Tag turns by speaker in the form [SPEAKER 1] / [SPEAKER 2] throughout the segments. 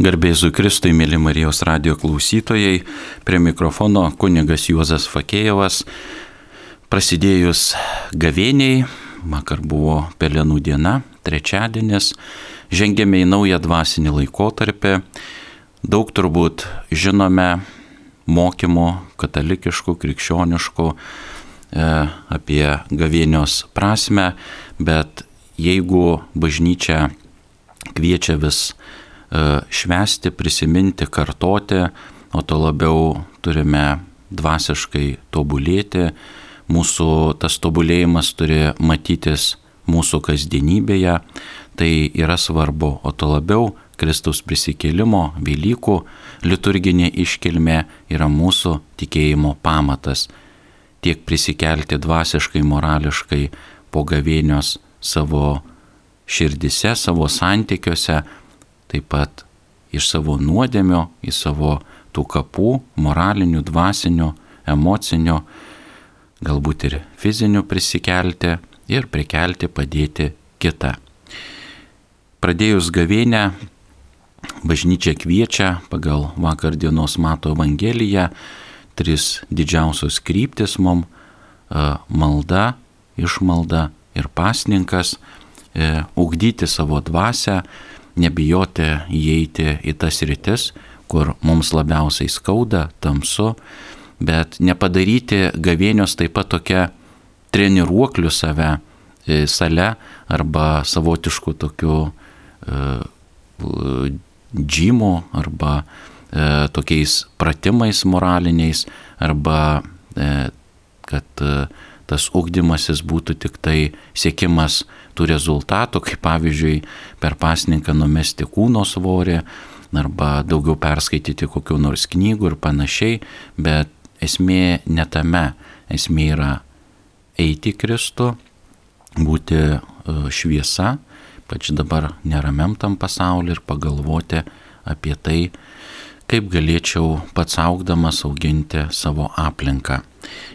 [SPEAKER 1] Garbėzu Kristui, mėly Marijos radio klausytojai, prie mikrofono kunigas Juozas Fakėjovas. Prasidėjus gavėniai, vakar buvo Pelenų diena, trečiadienis, žengėme į naują dvasinį laikotarpį. Daug turbūt žinome mokymų katalikiškų, krikščioniškų e, apie gavėnios prasme, bet jeigu bažnyčia kviečia vis E, švesti, prisiminti, kartoti, o to labiau turime dvasiškai tobulėti. Mūsų tas tobulėjimas turi matytis mūsų kasdienybėje, tai yra svarbu, o to labiau Kristaus prisikėlimo, Velykų liturginė iškilmė yra mūsų tikėjimo pamatas. Tiek prisikelti dvasiškai, morališkai po gavėnios savo širdise, savo santykiuose, taip pat iš savo nuodėmio, į savo tų kapų, moralinių, dvasinių, emocinių, galbūt ir fizinių prisikelti ir prikelti, padėti kitą. Pradėjus gavėnę, bažnyčia kviečia pagal vakar dienos mato Evangeliją tris didžiausios kryptis mum - malda, išmalda ir pasninkas, e, ugdyti savo dvasę, nebijoti įeiti į tas rytis, kur mums labiausiai skauda, tamsu, bet nepadaryti gavėnios taip pat tokia treniruoklių save e, sale arba savotiškų tokių e, džymų arba e, tokiais pratimais moraliniais arba kad tas ugdymasis būtų tik tai siekimas tų rezultatų, kaip pavyzdžiui per pasninką numesti kūno svorį arba daugiau perskaityti kokiu nors knygų ir panašiai, bet esmė ne tame, esmė yra eiti Kristų, būti e, šviesa, pač dabar neramiam tam pasauliu ir pagalvoti apie tai, kaip galėčiau pats augdamas auginti savo aplinką.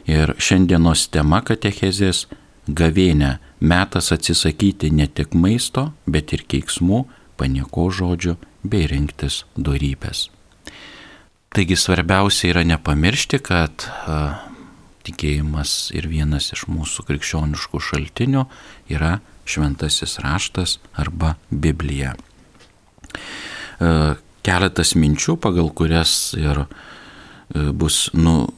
[SPEAKER 1] Ir šiandienos tema katechezės - gavėnė - metas atsisakyti ne tik maisto, bet ir keiksmų, panieko žodžių bei rinktis darybės. Taigi svarbiausia yra nepamiršti, kad a, tikėjimas ir vienas iš mūsų krikščioniškų šaltinių yra šventasis raštas arba Biblija. A, keletas minčių, pagal kurias ir e, bus nu,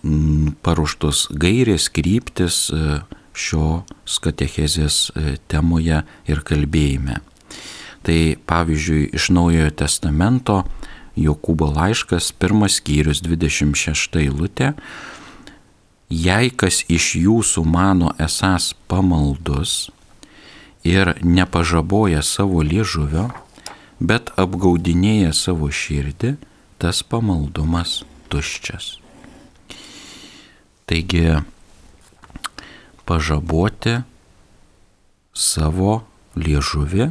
[SPEAKER 1] paruoštos gairės, kryptis e, šios katechezės e, temoje ir kalbėjime. Tai pavyzdžiui, iš Naujojo testamento Jokūbo laiškas, pirmas skyrius 26 eilutė. Jei kas iš jūsų mano esas pamaldus ir nepažaboja savo liežuvio, bet apgaudinėja savo širdį, tas pamaldumas tuščias. Taigi, pažaboti savo liežuvį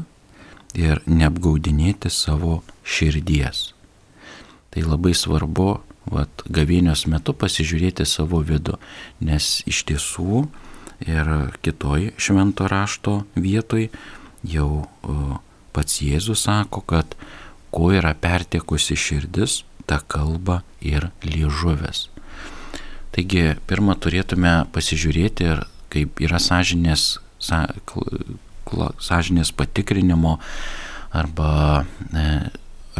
[SPEAKER 1] ir neapgaudinėti savo širdies. Tai labai svarbu, vat, gavėnios metu pasižiūrėti savo vidų, nes iš tiesų ir kitoj švento rašto vietoj jau Pats Jėzus sako, kad kuo yra pertekusi širdis, ta kalba ir liežuvės. Taigi, pirmą turėtume pasižiūrėti ir kaip yra sąžinės, sa, sąžinės patikrinimo arba e,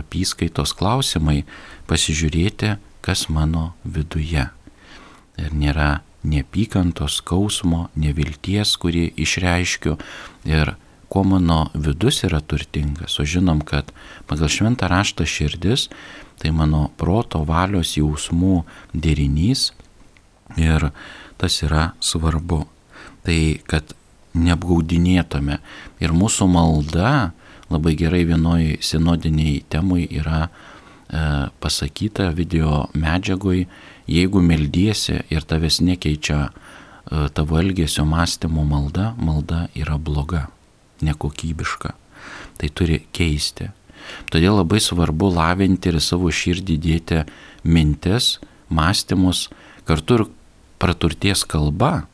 [SPEAKER 1] apyskaitos klausimai, pasižiūrėti, kas mano viduje. Ir nėra neapykantos, skausmo, nevilties, kurį išreiškiu ir kuo mano vidus yra turtingas, o žinom, kad pagal šventą raštą širdis tai mano proto, valios, jausmų derinys ir tas yra svarbu. Tai kad neapgaudinėtume. Ir mūsų malda labai gerai vienoj sinodiniai temui yra e, pasakyta video medžiagoj, jeigu meldiesi ir tavęs nekeičia e, tavo elgesio mąstymo malda, malda yra bloga nekokybiška. Tai turi keisti. Todėl labai svarbu lavinti ir savo širdį dėti mintis, mąstymus, kartu ir praturties kalba.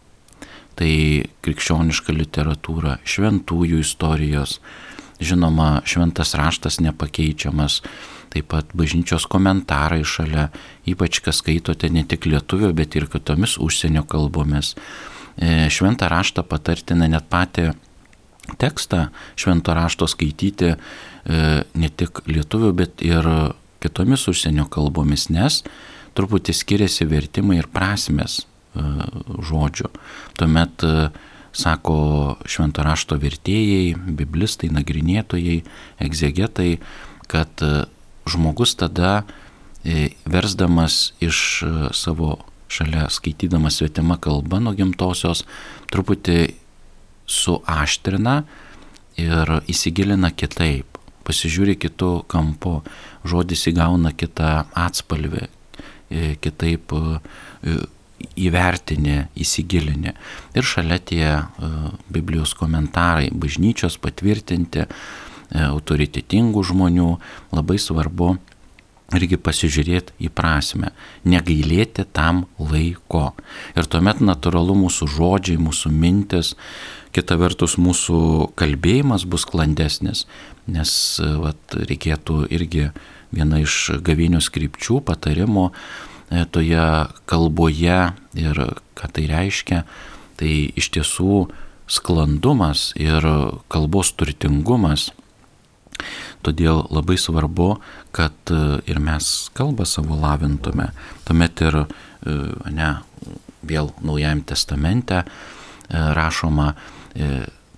[SPEAKER 1] Tai krikščioniška literatūra, šventųjų istorijos, žinoma, šventas raštas nepakeičiamas, taip pat bažnyčios komentarai šalia, ypač kas skaitote ne tik lietuvių, bet ir kitomis užsienio kalbomis. E, šventą raštą patartina net patį tekstą švento rašto skaityti e, ne tik lietuvių, bet ir kitomis užsienio kalbomis, nes truputį skiriasi vertimai ir prasmes e, žodžių. Tuomet sako švento rašto vertėjai, biblistai, nagrinėtojai, egzegetai, kad žmogus tada e, versdamas iš e, savo šalia skaitydamas svetimą kalbą nuo gimtosios truputį suaštrina ir įsigilina kitaip, pasižiūri kitų kampu, žodis įgauna kitą atspalvį, e, kitaip įvertinė, įsigilinė. Ir šalia tie Biblijos komentarai, bažnyčios patvirtinti, E, autoritetingų žmonių, labai svarbu irgi pasižiūrėti į prasme, negailėti tam laiko. Ir tuomet natūralu mūsų žodžiai, mūsų mintis, kita vertus mūsų kalbėjimas bus sklandesnis, nes e, vat, reikėtų irgi viena iš gavinių skripčių patarimo e, toje kalboje ir ką tai reiškia, tai iš tiesų sklandumas ir kalbos turtingumas Todėl labai svarbu, kad e, ir mes kalbą savo lavintume. Tuomet ir, e, ne, vėl Naujajame testamente e, rašoma,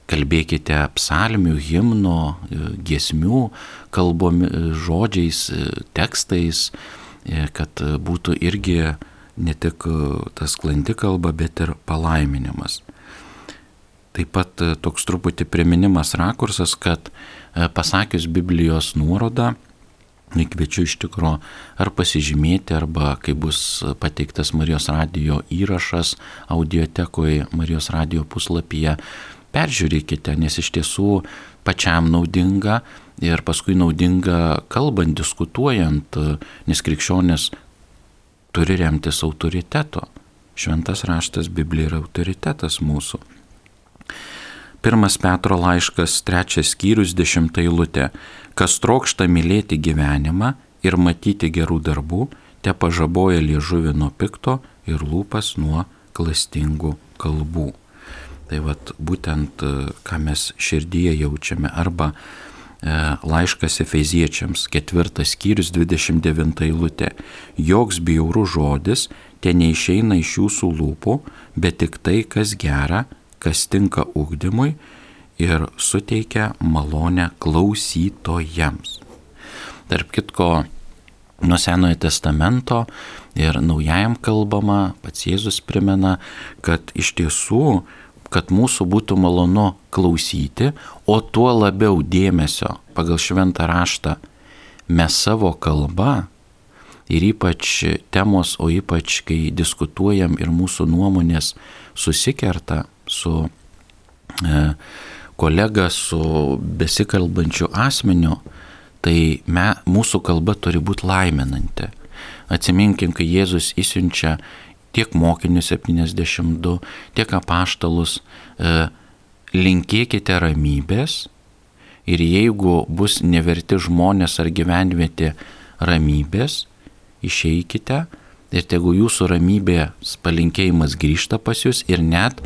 [SPEAKER 1] kalbėkite psalmių, himnų, giesmių, kalbomis, žodžiais, tekstais, kad būtų irgi ne tik tas klandi kalba, bet ir palaiminimas. Taip pat toks truputį priminimas rakursas, kad E, pasakius Biblijos nuorodą, kviečiu iš tikro ar pasižymėti, arba kai bus pateiktas Marijos radio įrašas audiotekoje Marijos radio puslapyje, peržiūrėkite, nes iš tiesų pačiam naudinga ir paskui naudinga kalbant, diskutuojant, nes krikščionis turi remtis autoriteto. Šventas raštas Biblija yra autoritetas mūsų. Pirmas Petro laiškas, trečias skyrius, dešimta eilutė. Kas trokšta mylėti gyvenimą ir matyti gerų darbų, te pažaboja liežuvį nuo pikto ir lūpas nuo klastingų kalbų. Tai vad būtent, ką mes širdyje jaučiame. Arba laiškas Efeziečiams, ketvirtas skyrius, 29 eilutė. Joks bjaurų žodis te neišeina iš jūsų lūpų, bet tik tai, kas gera kas tinka ugdymui ir suteikia malonę klausytojams. Tarp kitko, nuo Senojo testamento ir naujajam kalbama, pats Jėzus primena, kad iš tiesų, kad mūsų būtų malonu klausyti, o tuo labiau dėmesio pagal šventą raštą mes savo kalbą ir ypač temos, o ypač kai diskutuojam ir mūsų nuomonės susikerta, su e, kolega, su besikalbančiu asmeniu, tai me, mūsų kalba turi būti laiminanti. Atsiminkim, kai Jėzus įsiunčia tiek mokinius 72, tiek apaštalus, e, linkėkite ramybės ir jeigu bus neverti žmonės ar gyvenvietė ramybės, išeikite ir tegu jūsų ramybės palinkėjimas grįžta pas jūs ir net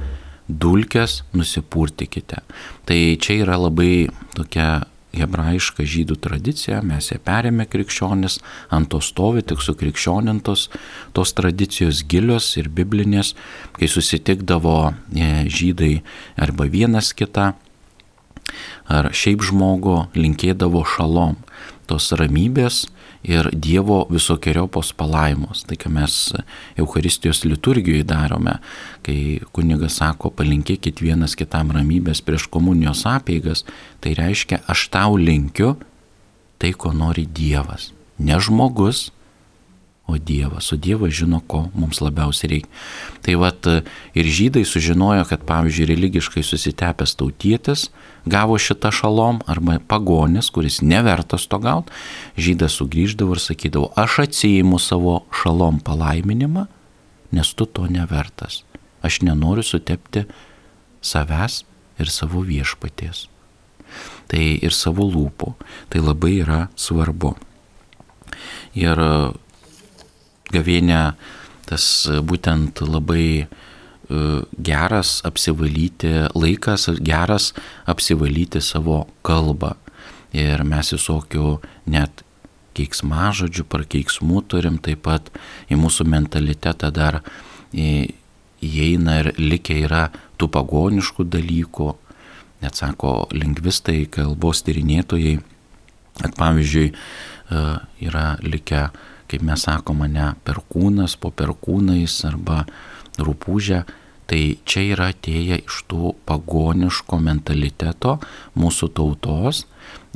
[SPEAKER 1] dulkes nusipurtikite. Tai čia yra labai tokia hebrajiška žydų tradicija, mes ją perėmė krikščionis, ant to stovi tik sukrikščionintos, tos tradicijos gilios ir biblinės, kai susitikdavo e, žydai arba vienas kitą, ar šiaip žmogu linkėdavo šalom, tos ramybės ir Dievo visokiojopos palaimos. Tai, ką mes Euharistijos liturgijoje darome, kai kunigas sako, palinkėkit vienas kitam ramybės prieš komunijos apeigas, tai reiškia, aš tau linkiu tai, ko nori Dievas. Ne žmogus, o Dievas. O Dievas žino, ko mums labiausiai reikia. Tai vad ir žydai sužinojo, kad pavyzdžiui religiškai susitepęs tautietis gavo šitą šalom arba pagonis, kuris nevertas to gauti, žydas sugrįždavo ir sakydavo, aš atsijimu savo šalom palaiminimą, nes tu to nevertas. Aš nenoriu sutepti savęs ir savo viešpaties. Tai ir savo lūpų. Tai labai yra svarbu. Ir gavėnė tas būtent labai geras apsivalyti laikas, geras apsivalyti savo kalbą. Ir mes visokių net keiksmažodžių, prakeiksmų turim taip pat į mūsų mentalitetą dar įeina ir likę yra tų pagoniškų dalykų, net sako lingvistai, kalbos tyrinėtojai, kad pavyzdžiui yra likę, kaip mes sakome, ne perkūnas po perkūnais arba rūpūžė, tai čia yra atėję iš tų pagoniško mentaliteto mūsų tautos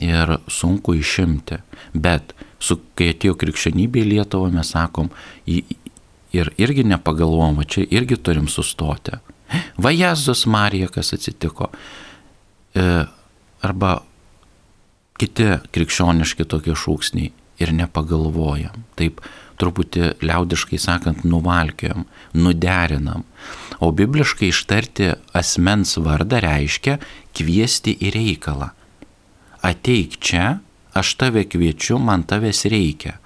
[SPEAKER 1] ir sunku išimti. Bet su, kai atėjo krikščionybė į Lietuvą, mes sakom, ir irgi nepagalvom, va čia irgi turim sustoti. Va Jėzus Marija, kas atsitiko. E, arba kiti krikščioniški tokie šūksniai ir nepagalvojam. Taip truputį liaudiškai sakant, nuvalkiojam, nuderinam. O bibliškai ištarti asmens vardą reiškia kviesti į reikalą. Ateik čia, aš tave kviečiu, man tavęs reikia.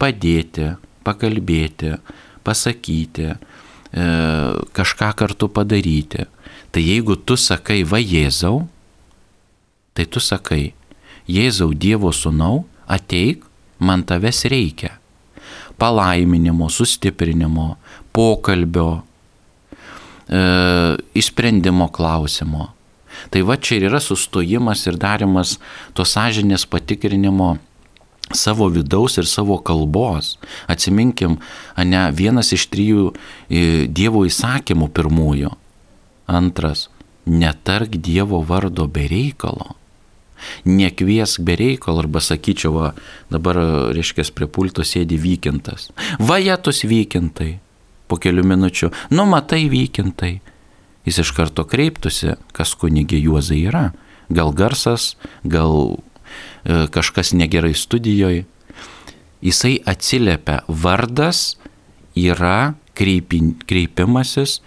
[SPEAKER 1] Padėti, pakalbėti, pasakyti, e, kažką kartu padaryti. Tai jeigu tu sakai va Jėzau, tai tu sakai, Jėzau Dievo sūnau, ateik, man tavęs reikia. Palaiminimo, sustiprinimo, pokalbio, e, išsprendimo klausimo. Tai va čia ir yra sustojimas ir darimas to sąžinės patikrinimo savo vidaus ir savo kalbos. Atsiminkim, ne vienas iš trijų e, Dievo įsakymų pirmųjų. Antras, netark Dievo vardo be reikalo. Nekviesk be reikalo arba sakyčiau, va, dabar, reiškia, prie pulto sėdi vykintas. Vajetus vykintai. Po kelių minučių, nu matai vykintai jis iš karto kreiptųsi, kas kunigė Juozai yra. Gal garsas, gal e, kažkas negerai studijoje. Jisai atsiliepia, vardas yra kreipin, kreipimasis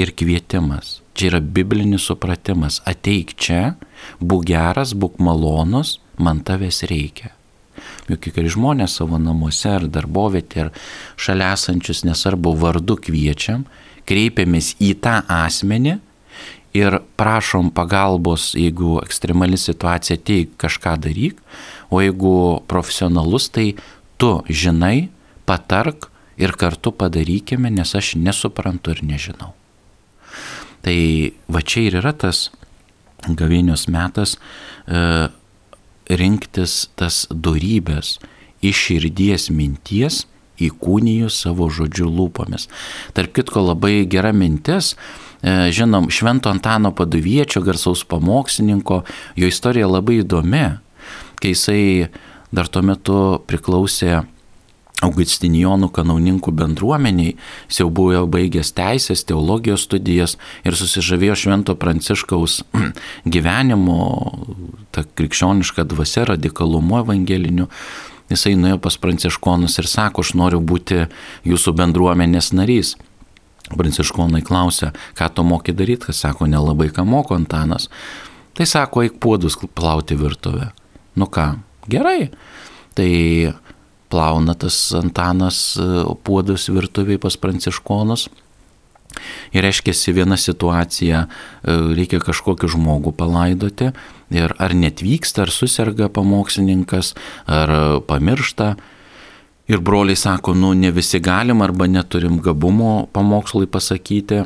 [SPEAKER 1] ir kvietimas. Čia yra biblinis supratimas. Ateik čia, būk geras, būk malonus, man tavęs reikia. Juk kai žmonės savo namuose ar darbovietė ar šalia esančius nesvarbu vardu kviečiam, kreipiamės į tą asmenį ir prašom pagalbos, jeigu ekstremali situacija, teik kažką daryk, o jeigu profesionalus, tai tu žinai, patark ir kartu padarykime, nes aš nesuprantu ir nežinau. Tai va čia ir yra tas gavėnios metas e, rinktis tas darybės iš širdies minties, įkūniju savo žodžių lūpomis. Tark kitko labai gera mintis, e, žinom, Švento Antano paduviečio, garsaus pamokslininko, jo istorija labai įdomi, kai jisai dar tuo metu priklausė Augustinijonų kanauninkų bendruomeniai, jis jau buvo baigęs teisės, teologijos studijas ir susižavėjo Švento Pranciškaus gyvenimu, ta krikščioniška dvasia, radikalumu evangeliniu jisai nuėjo pas pranciškonus ir sako, aš noriu būti jūsų bendruomenės narys. Pranciškonai klausia, ką tu moki daryti, kas sako, nelabai ką moko Antanas. Tai sako, eik puodus plauti virtuvę. Nu ką, gerai. Tai plauna tas Antanas e, puodus virtuviai pas pranciškonus. Ir reiškia, viena situacija, e, reikia kažkokį žmogų palaidoti ir ar netvyksta, ar susirga pamokslininkas, ar pamiršta. Ir broliai sako, nu ne visi galim arba neturim gabumo pamokslui pasakyti.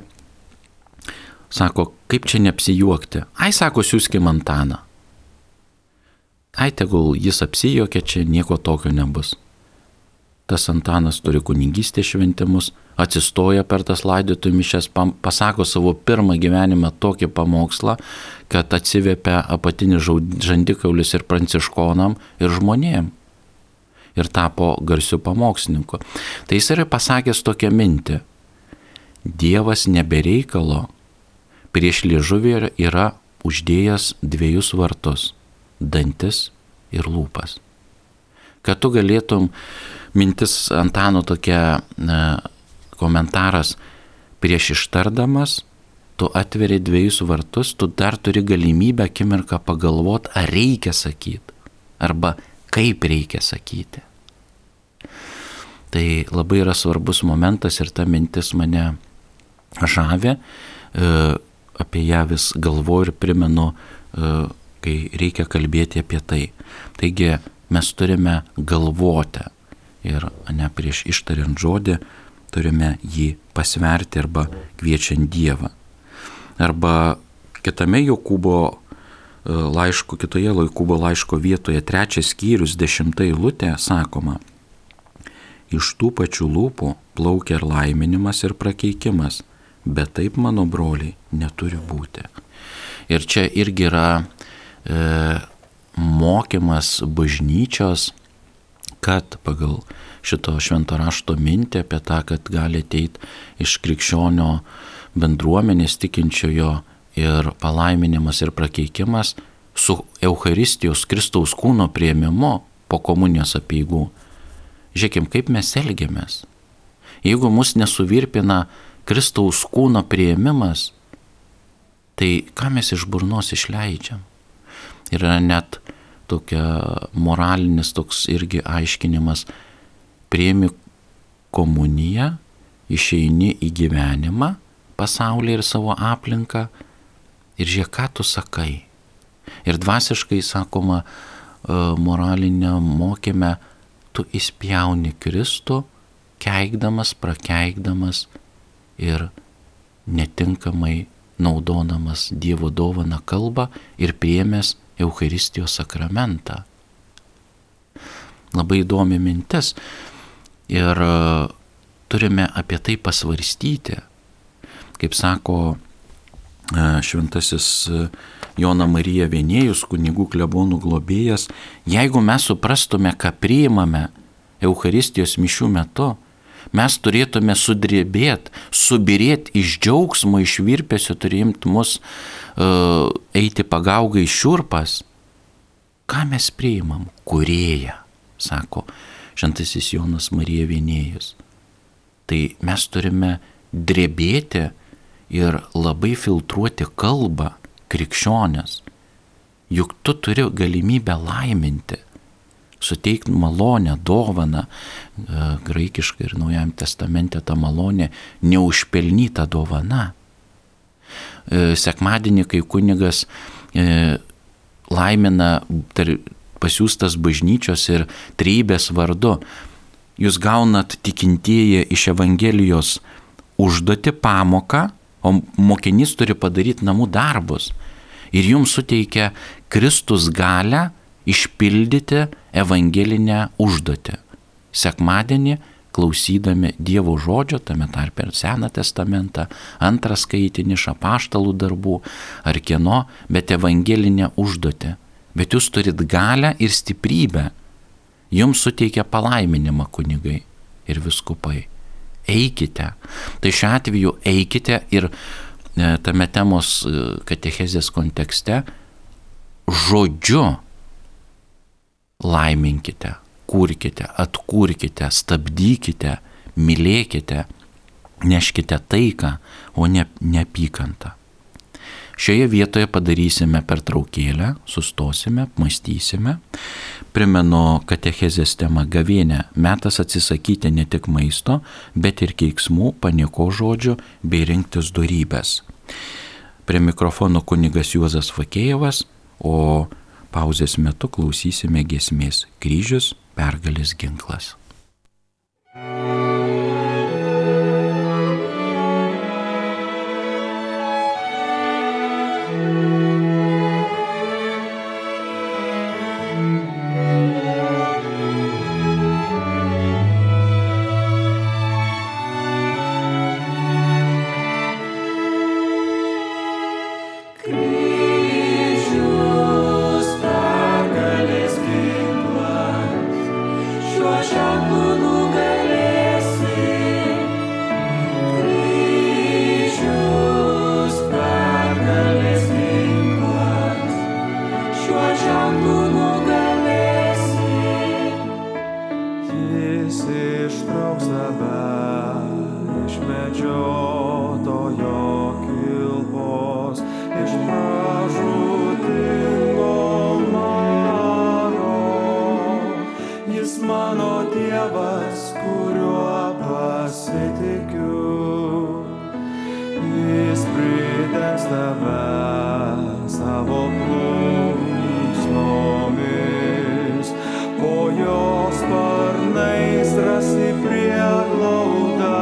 [SPEAKER 1] Sako, kaip čia neapsijuokti? Ai, sako, siūskim Antaną. Ai, tegul jis apsijuokia, čia nieko tokio nebus tas Antanas turi kunigystės šventimus, atsistoja per tas laidotų mišes, pasako savo pirmą gyvenimą tokį pamokslą, kad atsivėpia apatinis žandikaulis ir pranciškonam ir žmonėm. Ir tapo garsiu pamokslininku. Tai jis yra pasakęs tokią mintį. Dievas nebereikalo prieš liežuvį yra uždėjęs dviejus vartus - dantis ir lūpas. Kad tu galėtum mintis Antano tokia komentaras prieš ištardamas, tu atveri dviejus vartus, tu dar turi galimybę akimirką pagalvoti, ar reikia sakyti, arba kaip reikia sakyti. Tai labai yra svarbus momentas ir ta mintis mane žavė, e, apie ją vis galvoju ir primenu, e, kai reikia kalbėti apie tai. Taigi mes turime galvoti ir ne prieš ištariant žodį turime jį pasverti arba kviečiant Dievą. Arba kitame Jokūbo e, laiško, kitoje Jokūbo laiško vietoje trečias skyrius, dešimta eilutė sakoma, iš tų pačių lūpų plaukia ir laiminimas ir prakeikimas, bet taip mano broliai neturi būti. Ir čia irgi yra e, mokymas bažnyčios, kad pagal šito švento rašto mintį apie tą, kad gali ateiti iš krikščionio bendruomenės tikinčiojo ir palaiminimas ir prakeikimas su Euharistijos Kristaus kūno prieimimu po komunijos apieigų. Žiūrėkim, kaip mes elgiamės. Jeigu mus nesuvirpina Kristaus kūno prieimimas, tai ką mes iš burnos išleidžiam? Yra net tokia moralinis toks irgi aiškinimas. Prieimi komuniją, išeini į gyvenimą pasaulį ir savo aplinką ir žiūrėk, ką tu sakai. Ir dvasiškai, sakoma, e, moralinė mokėme, tu įspjauni Kristų, keikdamas, prakeikdamas ir netinkamai naudodamas Dievo dovaną kalbą ir priemęs Eucharistijos sakramentą. Labai įdomi mintis ir e, turime apie tai pasvarstyti kaip sako e, šventasis e, Jona Marija Vienėjus, kunigų klebonų globėjas, jeigu mes suprastume, ką priimame Euharistijos mišių metu, mes turėtume sudrėbėti, subirėti iš džiaugsmo, iš virpesio, turėti mus uh, eiti pagaugai šiurpas. Ką mes priimam? Kurėja, sako šventasis Jonas Marija Vienėjus. Tai mes turime drebėti ir labai filtruoti kalbą krikščionės. Juk tu turi galimybę laiminti, suteikti malonę, dovaną, e, graikiškai ir Naujajame testamente ta malonė neužpelnyta dovana. E, sekmadienį, kai kunigas e, laimina pasiūstas bažnyčios ir trybės vardu, jūs gaunat tikintieji iš Evangelijos užduoti pamoką, o mokinys turi padaryti namų darbus. Ir jums suteikia Kristus galę išpildyti evangelinę užduotį. Sekmadienį klausydami Dievo žodžio, tame tarpe ir Seną testamentą, antrą skaitinį iš apaštalų darbų ar kieno, bet evangelinę užduotį. Bet jūs turit galę ir stiprybę. Jums suteikia palaiminimą kunigai ir viskupai eikite. Tai šiuo atveju eikite ir e, tame temos e, katechezės kontekste žodžiu laiminkite, kurkite, atkurkite, stabdykite, mylėkite, neškite taiką, o ne neapykantą. Šioje vietoje padarysime pertraukėlę, sustosime, mąstysime. Primenu katechezės temą gavienę. Metas atsisakyti ne tik maisto, bet ir keiksmų, panieko žodžių bei rinktis darybės. Prie mikrofono kunigas Juozas Vakėjevas, o pauzės metu klausysime gesmės kryžius pergalės ginklas.
[SPEAKER 2] Jos sparnais rasi prieglaudą.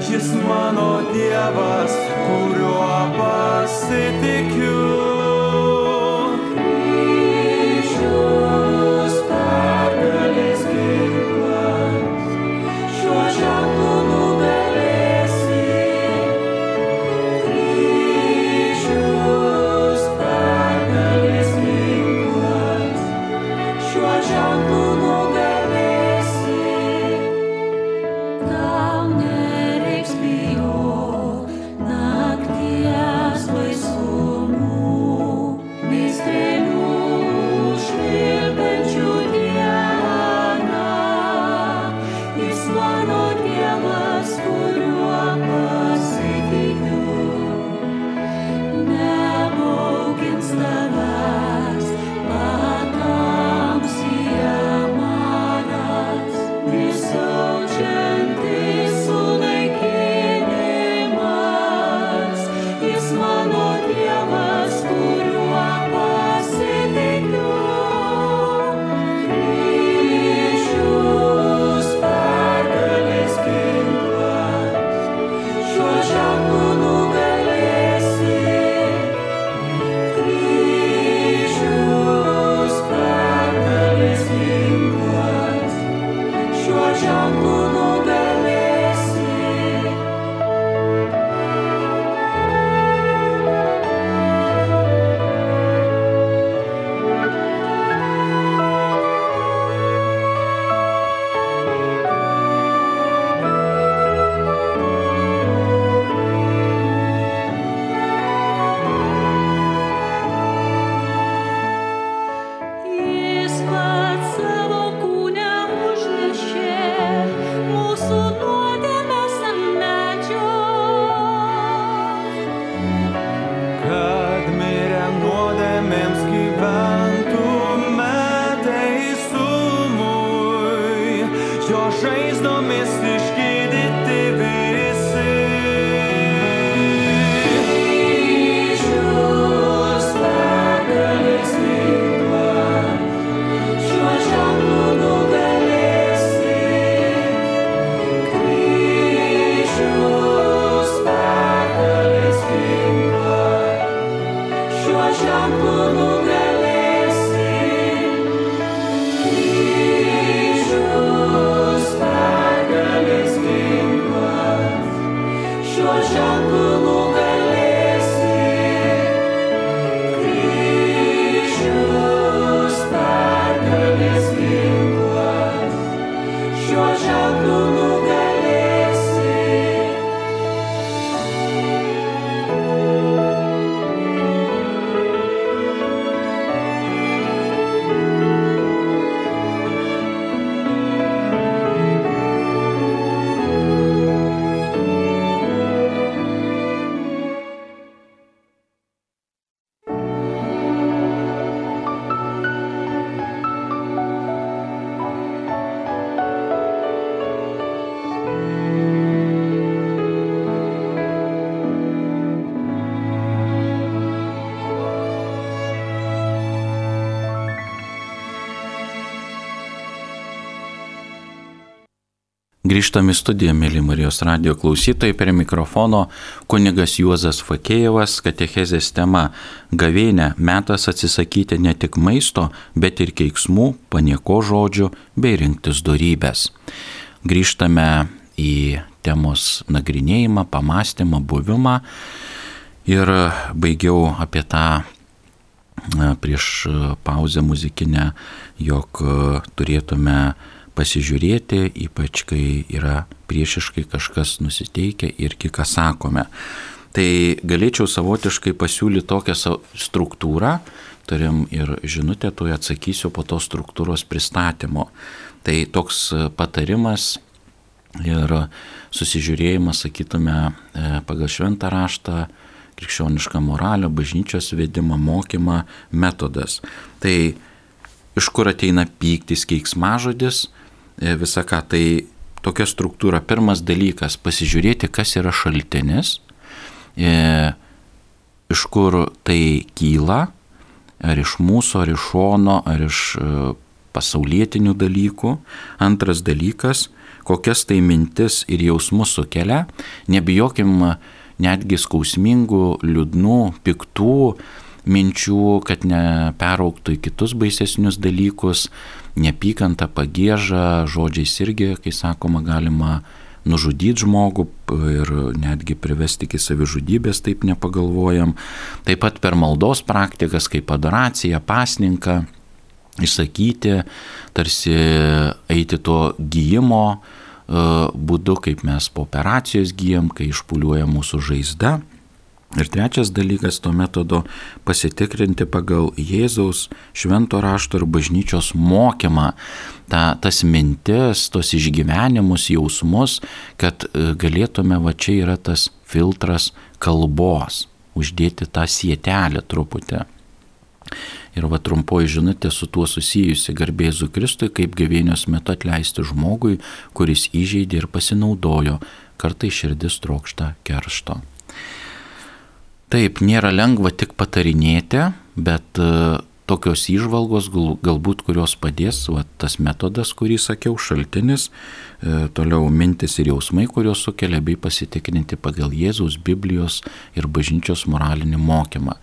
[SPEAKER 2] Jis mano Dievas, kuriuo pasitikiu.
[SPEAKER 1] Grįžtame į studiją, mėly Marijos radio klausytojai, prie mikrofono kunigas Juozas Fakėjevas, katechezės tema Gavėnė metas atsisakyti ne tik maisto, bet ir keiksmų, panieko žodžių bei rinktis darybės. Grįžtame į temos nagrinėjimą, pamastymą, buvimą ir baigiau apie tą e, prieš pauzę muzikinę, jog e, turėtume pasižiūrėti, ypač kai yra priešiškai kažkas nusiteikę ir ką sakome. Tai galėčiau savotiškai pasiūlyti tokią struktūrą, turim ir žinutę, tu atsakysiu po to struktūros pristatymo. Tai toks patarimas ir susižiūrėjimas, sakytume, pagal šventą raštą, krikščionišką moralę, bažnyčios vedimą, mokymą, metodas. Tai iš kur ateina pyktis, keiksmažodis, e, visa ką. Tai tokia struktūra. Pirmas dalykas - pasižiūrėti, kas yra šaltinis, e, iš kur tai kyla, ar iš mūsų, ar iš šono, ar iš e, pasaulietinių dalykų. Antras dalykas - kokias tai mintis ir jausmus sukelia. Nebijokim netgi skausmingų, liūdnų, piktų minčių, kad neperauktų į kitus baisesnius dalykus Nepykanta, pagėža, žodžiais irgi, kai sakoma, galima nužudyti žmogų ir netgi privesti iki savižudybės, taip nepagalvojam. Taip pat per maldos praktikas, kaip adoracija, pasninką, išsakyti, tarsi eiti to gyjimo e, būdu, kaip mes po operacijos gyjam, kai išpuliuoja mūsų žaizda. Ir trečias dalykas to metodo pasitikrinti pagal Jėzaus švento rašto ir bažnyčios mokymą, ta, tas mintis, tos išgyvenimus, jausmus, kad e, galėtume, va čia yra tas filtras kalbos, uždėti tą sietelę truputį. Ir va trumpoji žinutė su tuo susijusi garbėzu Kristui, kaip gavėnios metu atleisti žmogui, kuris įžeidė ir pasinaudojo, kartai širdis trokšta keršto. Taip, nėra lengva tik patarinėti, bet e, tokios išvalgos galbūt, kurios padės, va, tas metodas, kurį sakiau, šaltinis, e, toliau mintis ir jausmai, kurios sukelia, bei pasitikrinti pagal Jėzaus, Biblijos ir bažnyčios moralinį mokymą.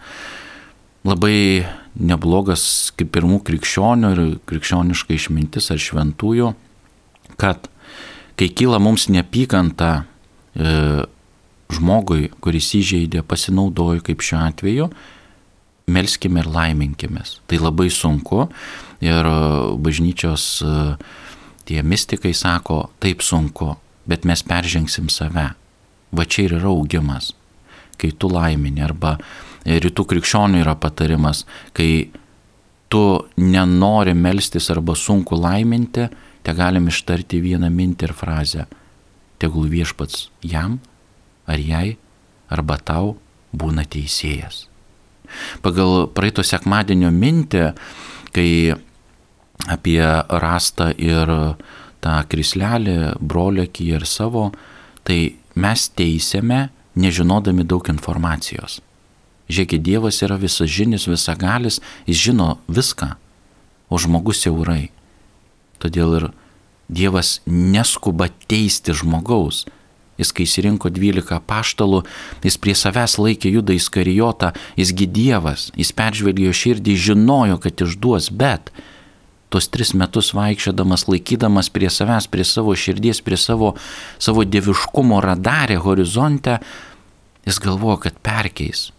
[SPEAKER 1] Labai neblogas kaip pirmų krikščionių ir krikščioniška išmintis ar šventųjų, kad kai kyla mums neapykanta, e, žmogui, kuris įžeidė, pasinaudojo kaip šiuo atveju, melskime ir laiminkimės. Tai labai sunku ir e, bažnyčios e, tie mystikai sako, taip sunku, bet mes peržengsim save. Va čia ir yra augimas, kai tu laimini arba rytų krikščionių yra patarimas, kai tu nenori melstis arba sunku laiminti, te galim ištarti vieną mintį ir frazę. Tegul viešpats jam ar jai, arba tau būna teisėjas. Pagal praeito sekmadienio mintį, kai apie rastą ir tą krislelį, broliakį ir savo, tai mes teisėme, nežinodami daug informacijos. Žiūrėkit, Dievas yra visažinis, visagalis, jis žino viską, o žmogus siaurai. Todėl ir Dievas neskuba teisti žmogaus, Jis, kai įsirinko 12 paštalų, jis prie savęs laikė judą įskarijotą, jisgi Dievas, jis peržvelgėjo širdį, žinojo, kad išduos, bet tuos tris metus vaikščiodamas, laikydamas prie savęs, prie savo širdies, prie savo, savo dieviškumo radarę horizonte, jis galvojo, kad perkeis.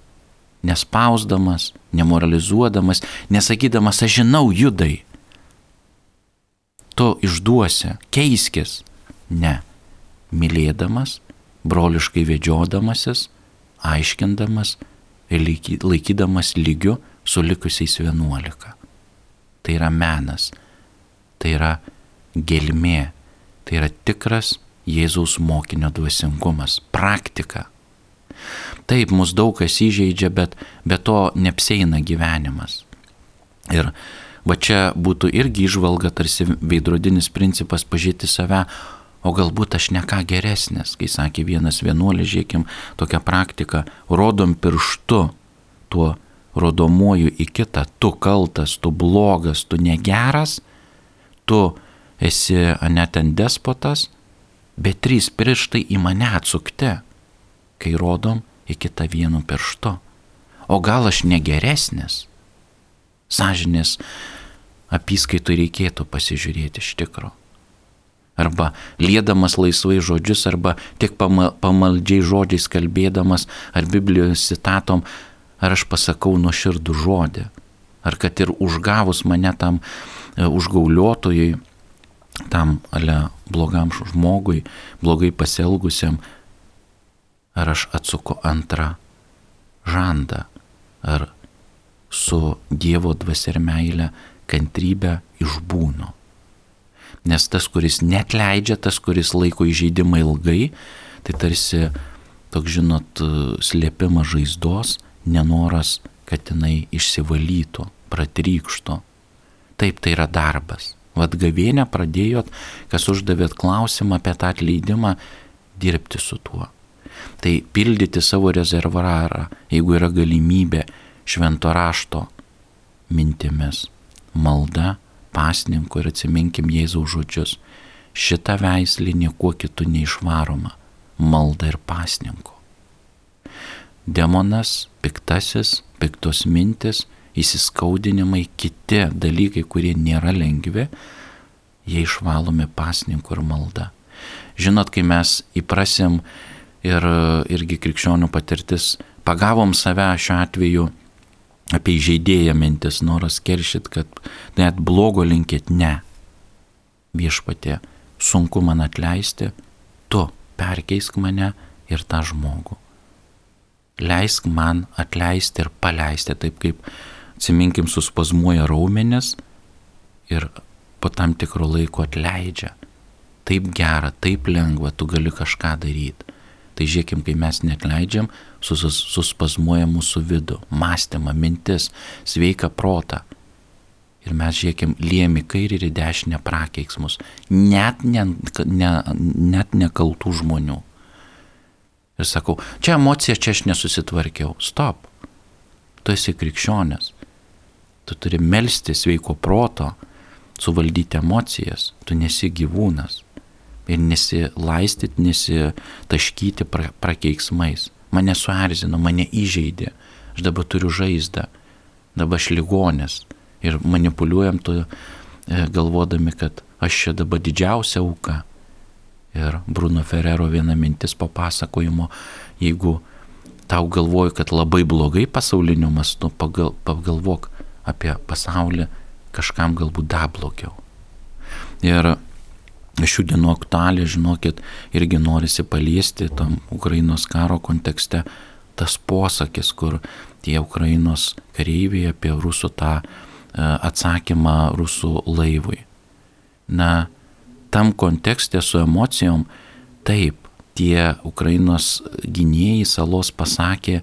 [SPEAKER 1] Nespausdamas, nemoralizuodamas, nesakydamas, aš žinau judai. Tu išduosi, keiskis. Ne mylėdamas, broliškai vedžiodamasis, aiškindamas ir laikydamas lygiu su likusiais vienuolika. Tai yra menas, tai yra gelmė, tai yra tikras Jėzaus mokinio dvasingumas, praktika. Taip, mus daug kas įžeidžia, bet be to neapseina gyvenimas. Ir va čia būtų irgi išvalga, tarsi veidrodinis principas pažyti save, o galbūt aš ne ką geresnis, kai sakė vienas vienuolis, žiūrėkim, tokią praktiką, rodom pirštu tuo rodomuoju į kitą, tu kaltas, tu blogas, tu negeras, tu esi anetent despotas, bet trys pirštai į mane atsukti, kai rodom į kitą vienu pirštu. O gal aš negeresnis? Sažinės apskaitų reikėtų pasižiūrėti iš tikrųjų arba lėdamas laisvai žodžius, arba tik pamaldžiai žodžiais kalbėdamas, ar Biblijos citatom, ar aš pasakau nuoširdų žodį, ar kad ir užgavus mane tam e, užgauliotojui, tam ale blogam žmogui, blogai pasielgusiam, ar aš atsuku antrą žandą, ar su Dievo dvasia ir meile kantrybę išbūnu. Nes tas, kuris net leidžia, tas, kuris laiko įžeidimą ilgai, tai tarsi toks, žinot, slėpimas žaizdos, nenoras, kad jinai išsivalytų, pratrykšto. Taip, tai yra darbas. Vat gavienę pradėjot, kas uždavėt klausimą apie tą atleidimą, dirbti su tuo. Tai pildyti savo rezervarą, jeigu yra galimybė švento rašto mintimis, malda, pasninku ir atsiminkim Jėzaus žodžius. Šitą veislį niekuo kitų neišvaroma - malda ir pasninku. Demonas, piktasis, piktos mintis, įsiskaudinimai, kiti dalykai, kurie nėra lengvi, jie išvalomi pasninku ir malda. Žinot, kai mes įprasim ir irgi krikščionių patirtis, pagavom save šiuo atveju apie įžeidėją mintis, noras keršyt, kad net blogo linkėt, ne. Viešpatė, sunku man atleisti, tu perkeisk mane ir tą žmogų. Leisk man atleisti ir paleisti, taip kaip, atsiminkim, suspazmuoja raumenis ir po tam tikro laiko atleidžia. Taip gera, taip lengva, tu gali kažką daryti. Tai žiūrėkim, kai mes net leidžiam, sus, suspazmuoja mūsų vidų, mąstymą, mintis, sveiką protą. Ir mes žiūrėkim, liemi kairį ir dešinę prakeiksmus, net, ne, ne, net nekaltų žmonių. Ir sakau, čia emocija, čia aš nesusitvarkiau. Stop. Tu esi krikščionis. Tu turi melsti sveiko proto, suvaldyti emocijas. Tu nesi gyvūnas ir nesilaistyti, nesitaškyti pra, prakeiksmais. Mane suerzino, mane įžeidė, aš dabar turiu žaizdą, dabar aš ligonės ir manipuliuojam tu e, galvodami, kad aš čia dabar didžiausia auka. Ir Bruno Ferrero viena mintis papasakojimo, jeigu tau galvoju, kad labai blogai pasauliniu mastu, pagal, pagalvok apie pasaulį kažkam galbūt dar blogiau. Ir šių dienų aktualią, žinokit, irgi norisi paliesti tam Ukrainos karo kontekste tas posakis, kur tie Ukrainos kareiviai apie rusų tą e, atsakymą rusų laivui. Na, tam kontekste su emocijom, taip, tie Ukrainos gynėjai salos pasakė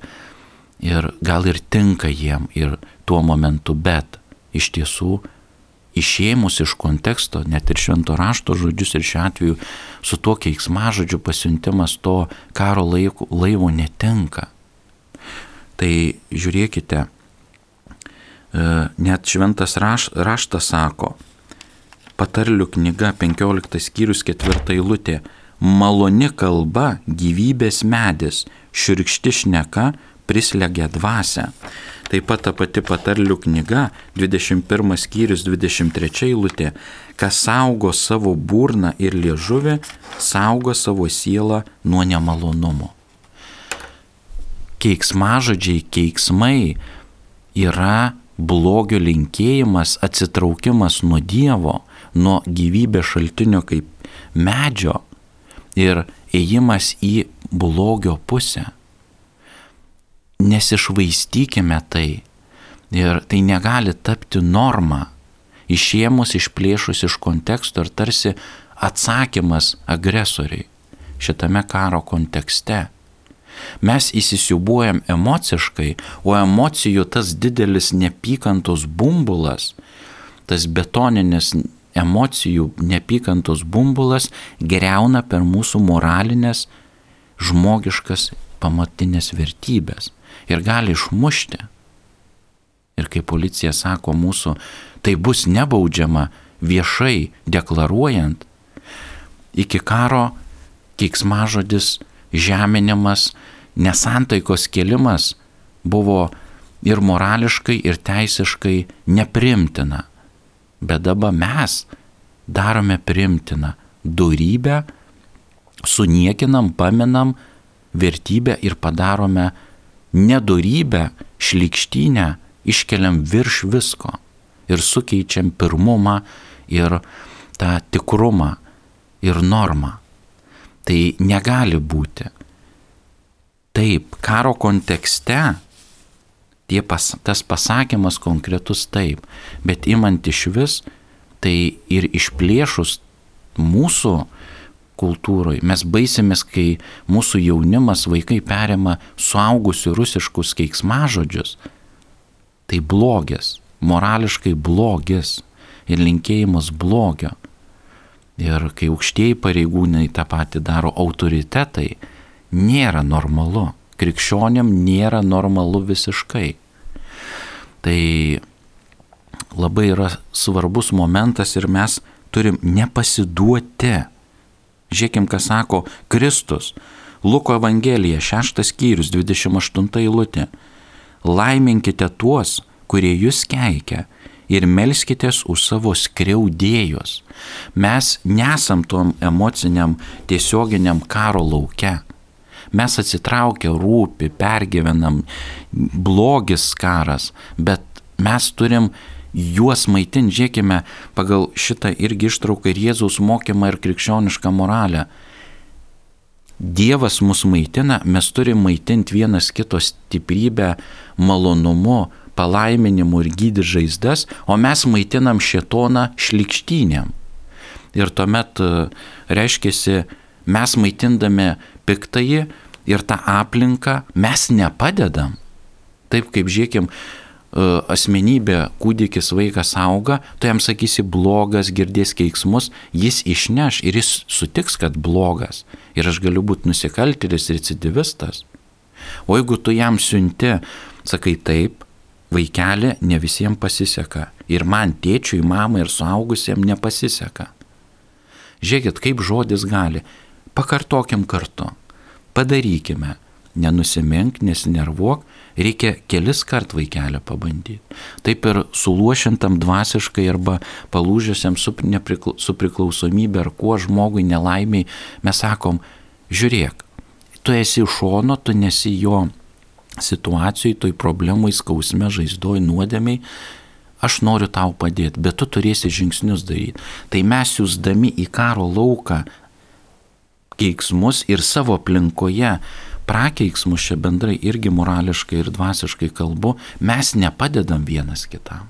[SPEAKER 1] ir gal ir tinka jiem ir tuo momentu, bet iš tiesų išėmus iš konteksto, net ir švento rašto žodžius ir šiuo atveju su tuo keiksmažodžiu pasiuntimas to karo laiko, laivo netenka. Tai žiūrėkite, e, net šventas raš, raštas sako, patarlių knyga 15 skyrius 4 eilutė, maloni kalba gyvybės medis, širkšti šneka prislegia dvasę. Taip pat ta pati patarlių knyga, 21 skyrius 23 eilutė, kas saugo savo burną ir liežuvį, saugo savo sielą nuo nemalonumo. Keiksmažodžiai, keiksmai yra blogio linkėjimas, atsitraukimas nuo Dievo, nuo gyvybės šaltinio kaip medžio ir ėjimas į blogio pusę nesišvaistykime tai. Ir tai negali tapti norma, išėmus, išplėšus iš konteksto ir tarsi atsakymas agresoriai šitame karo kontekste. Mes įsisiubuojam emociškai, o emocijų tas didelis nepykantos bumbulas, tas betoninis emocijų nepykantos bumbulas greuna per mūsų moralinės, žmogiškas pamatinės vertybės ir gali išmušti. Ir kai policija sako mūsų, tai bus nebaudžiama viešai deklaruojant, iki karo keiksmažodis, žeminimas, nesantaikos kelimas buvo ir morališkai, ir teisiškai neprimtina. Bet dabar mes darome primtiną durybę, suniekinam, paminam vertybę ir padarome nedorybę, šlikštynę iškeliam virš visko ir sukeičiam pirmumą ir tą tikrumą ir normą. Tai negali būti. Taip, karo kontekste pas, tas pasakymas konkretus taip, bet imant iš vis, tai ir išplėšus mūsų kultūroje. Mes baisimės, kai mūsų jaunimas, vaikai perima suaugusių rusiškus keiksmažodžius. Tai blogis, morališkai blogis. ir linkėjimas blogio. Ir kai aukštieji pareigūnai tą patį daro autoritetai, nėra normalu. Krikščionėm nėra normalu visiškai. Tai labai yra svarbus momentas ir mes turim nepasiduoti. Žiūrėkim, ką sako Kristus. Luko Evangelija, 6 skyrius, 28 eilutė. Laiminkite tuos, kurie jūs keikia ir melskitės už savo skriaudėjus. Mes nesam tom emociniam tiesioginiam karo lauke. Mes atsitraukę rūpi, pergyvenam, blogis karas, bet mes turim juos maitinti, žiūrėkime, pagal šitą irgi ištrauką ir Jėzaus mokymą ir krikščionišką moralę. Dievas mus maitina, mes turime maitinti vienas kito stiprybę, malonumu, palaiminimu ir gydyti žaizdas, o mes maitinam šetoną šlikštynėm. Ir tuomet e, reiškia, mes maitindami piktąjį ir tą aplinką mes nepadedam. Taip kaip žiūrėkim, asmenybė, kūdikis, vaikas auga, tu jam sakysi blogas, girdės keiksmus, jis išneš ir jis sutiks, kad blogas. Ir aš galiu būti nusikaltėlis, recidivistas. O jeigu tu jam siunti, sakai taip, vaikeli ne visiems pasiseka. Ir man, tėčiui, mamai ir suaugusiems nepasiseka. Žiūrėkit, kaip žodis gali. Pakartokim kartu. Padarykime. Nenusimink, nesinervuok, reikia kelis kart vaikelę pabandyti. Taip ir suluošintam dvasiškai arba palūžėsiam su, neprikla, su priklausomybė ar kuo žmogui nelaimiai, mes sakom, žiūrėk, tu esi iš šono, tu nesi jo situacijai, toj problemai, skausme, žaizdoj, nuodėmiai, aš noriu tau padėti, bet tu turėsi žingsnius daryti. Tai mes jūsdami į karo lauką keiksmus ir savo aplinkoje prakeiksmus čia bendrai irgi morališkai ir dvasiškai kalbu, mes nepadedam vienas kitam.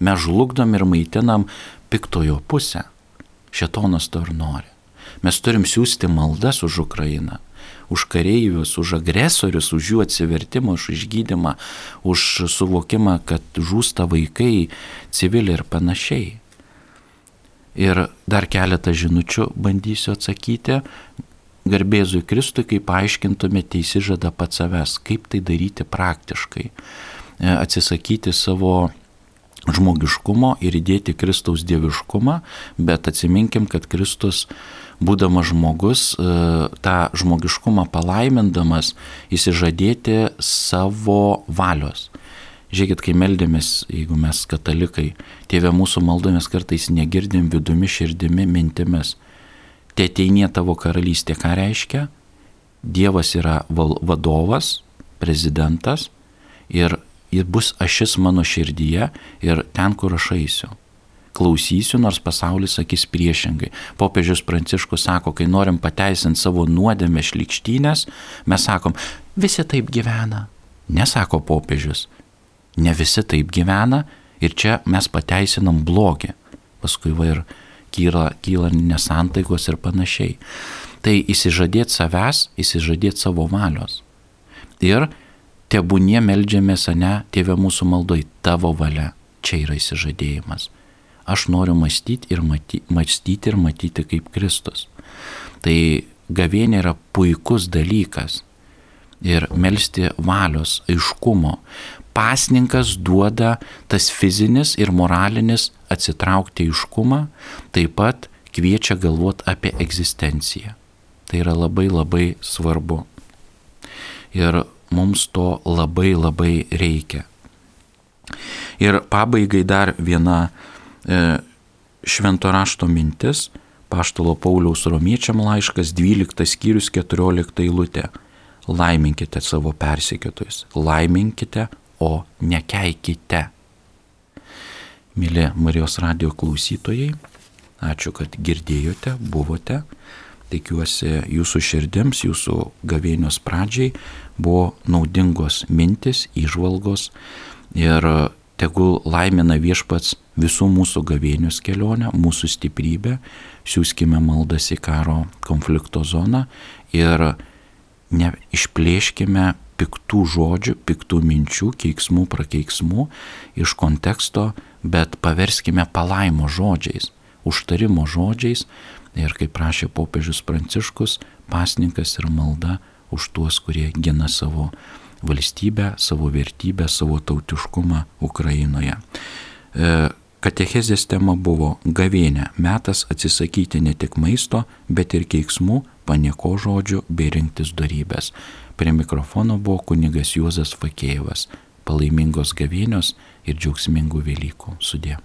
[SPEAKER 1] Mes žlugdom ir maitinam piktojo pusę. Šetonas to ir nori. Mes turim siūsti maldas už Ukrainą už kareivius, už agresorius, už jų atsivertimą, už išgydymą, už suvokimą, kad žūsta vaikai, civiliai ir panašiai. Ir dar keletą žinučių bandysiu atsakyti. Garbėzui Kristui, kaip paaiškintumėte įsižada pats savęs, kaip tai daryti praktiškai. E, atsisakyti savo žmogiškumo ir įdėti Kristaus dieviškumą, bet atsiminkim, kad Kristus būdamas žmogus, e, tą žmogiškumą palaimindamas, įsižadėti savo valios. Žiūrėkit, kai meldėmės, jeigu mes katalikai, tėvė mūsų maldomės kartais negirdim vidumi, širdimi, mintimis. Te ateinė tavo karalystė, ką reiškia? Dievas yra vadovas, prezidentas ir jis bus ašis mano širdyje ir ten, kur aš eisiu klausysiu, nors pasaulis sakys priešingai. Popiežius Pranciškus sako, kai norim pateisinti savo nuodėmę šlikštynės, mes sakom, visi taip gyvena. Nesako popiežius, ne visi taip gyvena ir čia mes pateisinam blogį. Paskui va ir kyla, kyla nesantaikos ir panašiai. Tai įsižadėti savęs, įsižadėti savo valios. Ir tebūnie melžiamės, ne, tėvė mūsų maldoj, tavo valia. Čia yra įsižadėjimas aš noriu mąstyti ir, maty, mąstyti ir matyti kaip Kristus. Tai gavėnė yra puikus dalykas ir melstį valios, aiškumo. Pasninkas duoda tas fizinis ir moralinis atsitraukti aiškumą, taip pat kviečia galvoti apie egzistenciją. Tai yra labai labai svarbu. Ir mums to labai labai reikia. Ir pabaigai dar viena E, švento rašto mintis, Paštalo Pauliaus romiečiam laiškas 12 skyrius 14 eilutė. Laiminkite savo persekiotojus, laiminkite, o nekeikite. Mėly Marijos radio klausytojai, ačiū, kad girdėjote, buvote. Tikiuosi jūsų širdims, jūsų gavėnios pradžiai buvo naudingos mintis, išvalgos ir tegul laimina viešpats visų mūsų gavėnius kelionę, mūsų stiprybę, siūskime maldas į karo konflikto zoną ir neišplėškime piktų žodžių, piktų minčių, keiksmų, prakeiksmų iš konteksto, bet paverskime palaimo žodžiais, užtarimo žodžiais ir kaip prašė popiežius Pranciškus, pasninkas ir malda už tuos, kurie gina savo valstybę, savo vertybę, savo tautiškumą Ukrainoje. E, katechezės tema buvo gavėnė, metas atsisakyti ne tik maisto, bet ir keiksmų, panieko žodžių bei rinktis darybės. Prie mikrofono buvo kunigas Juozas Vakėjevas. Palaimingos gavėnios ir džiaugsmingų Velykų. Sudė.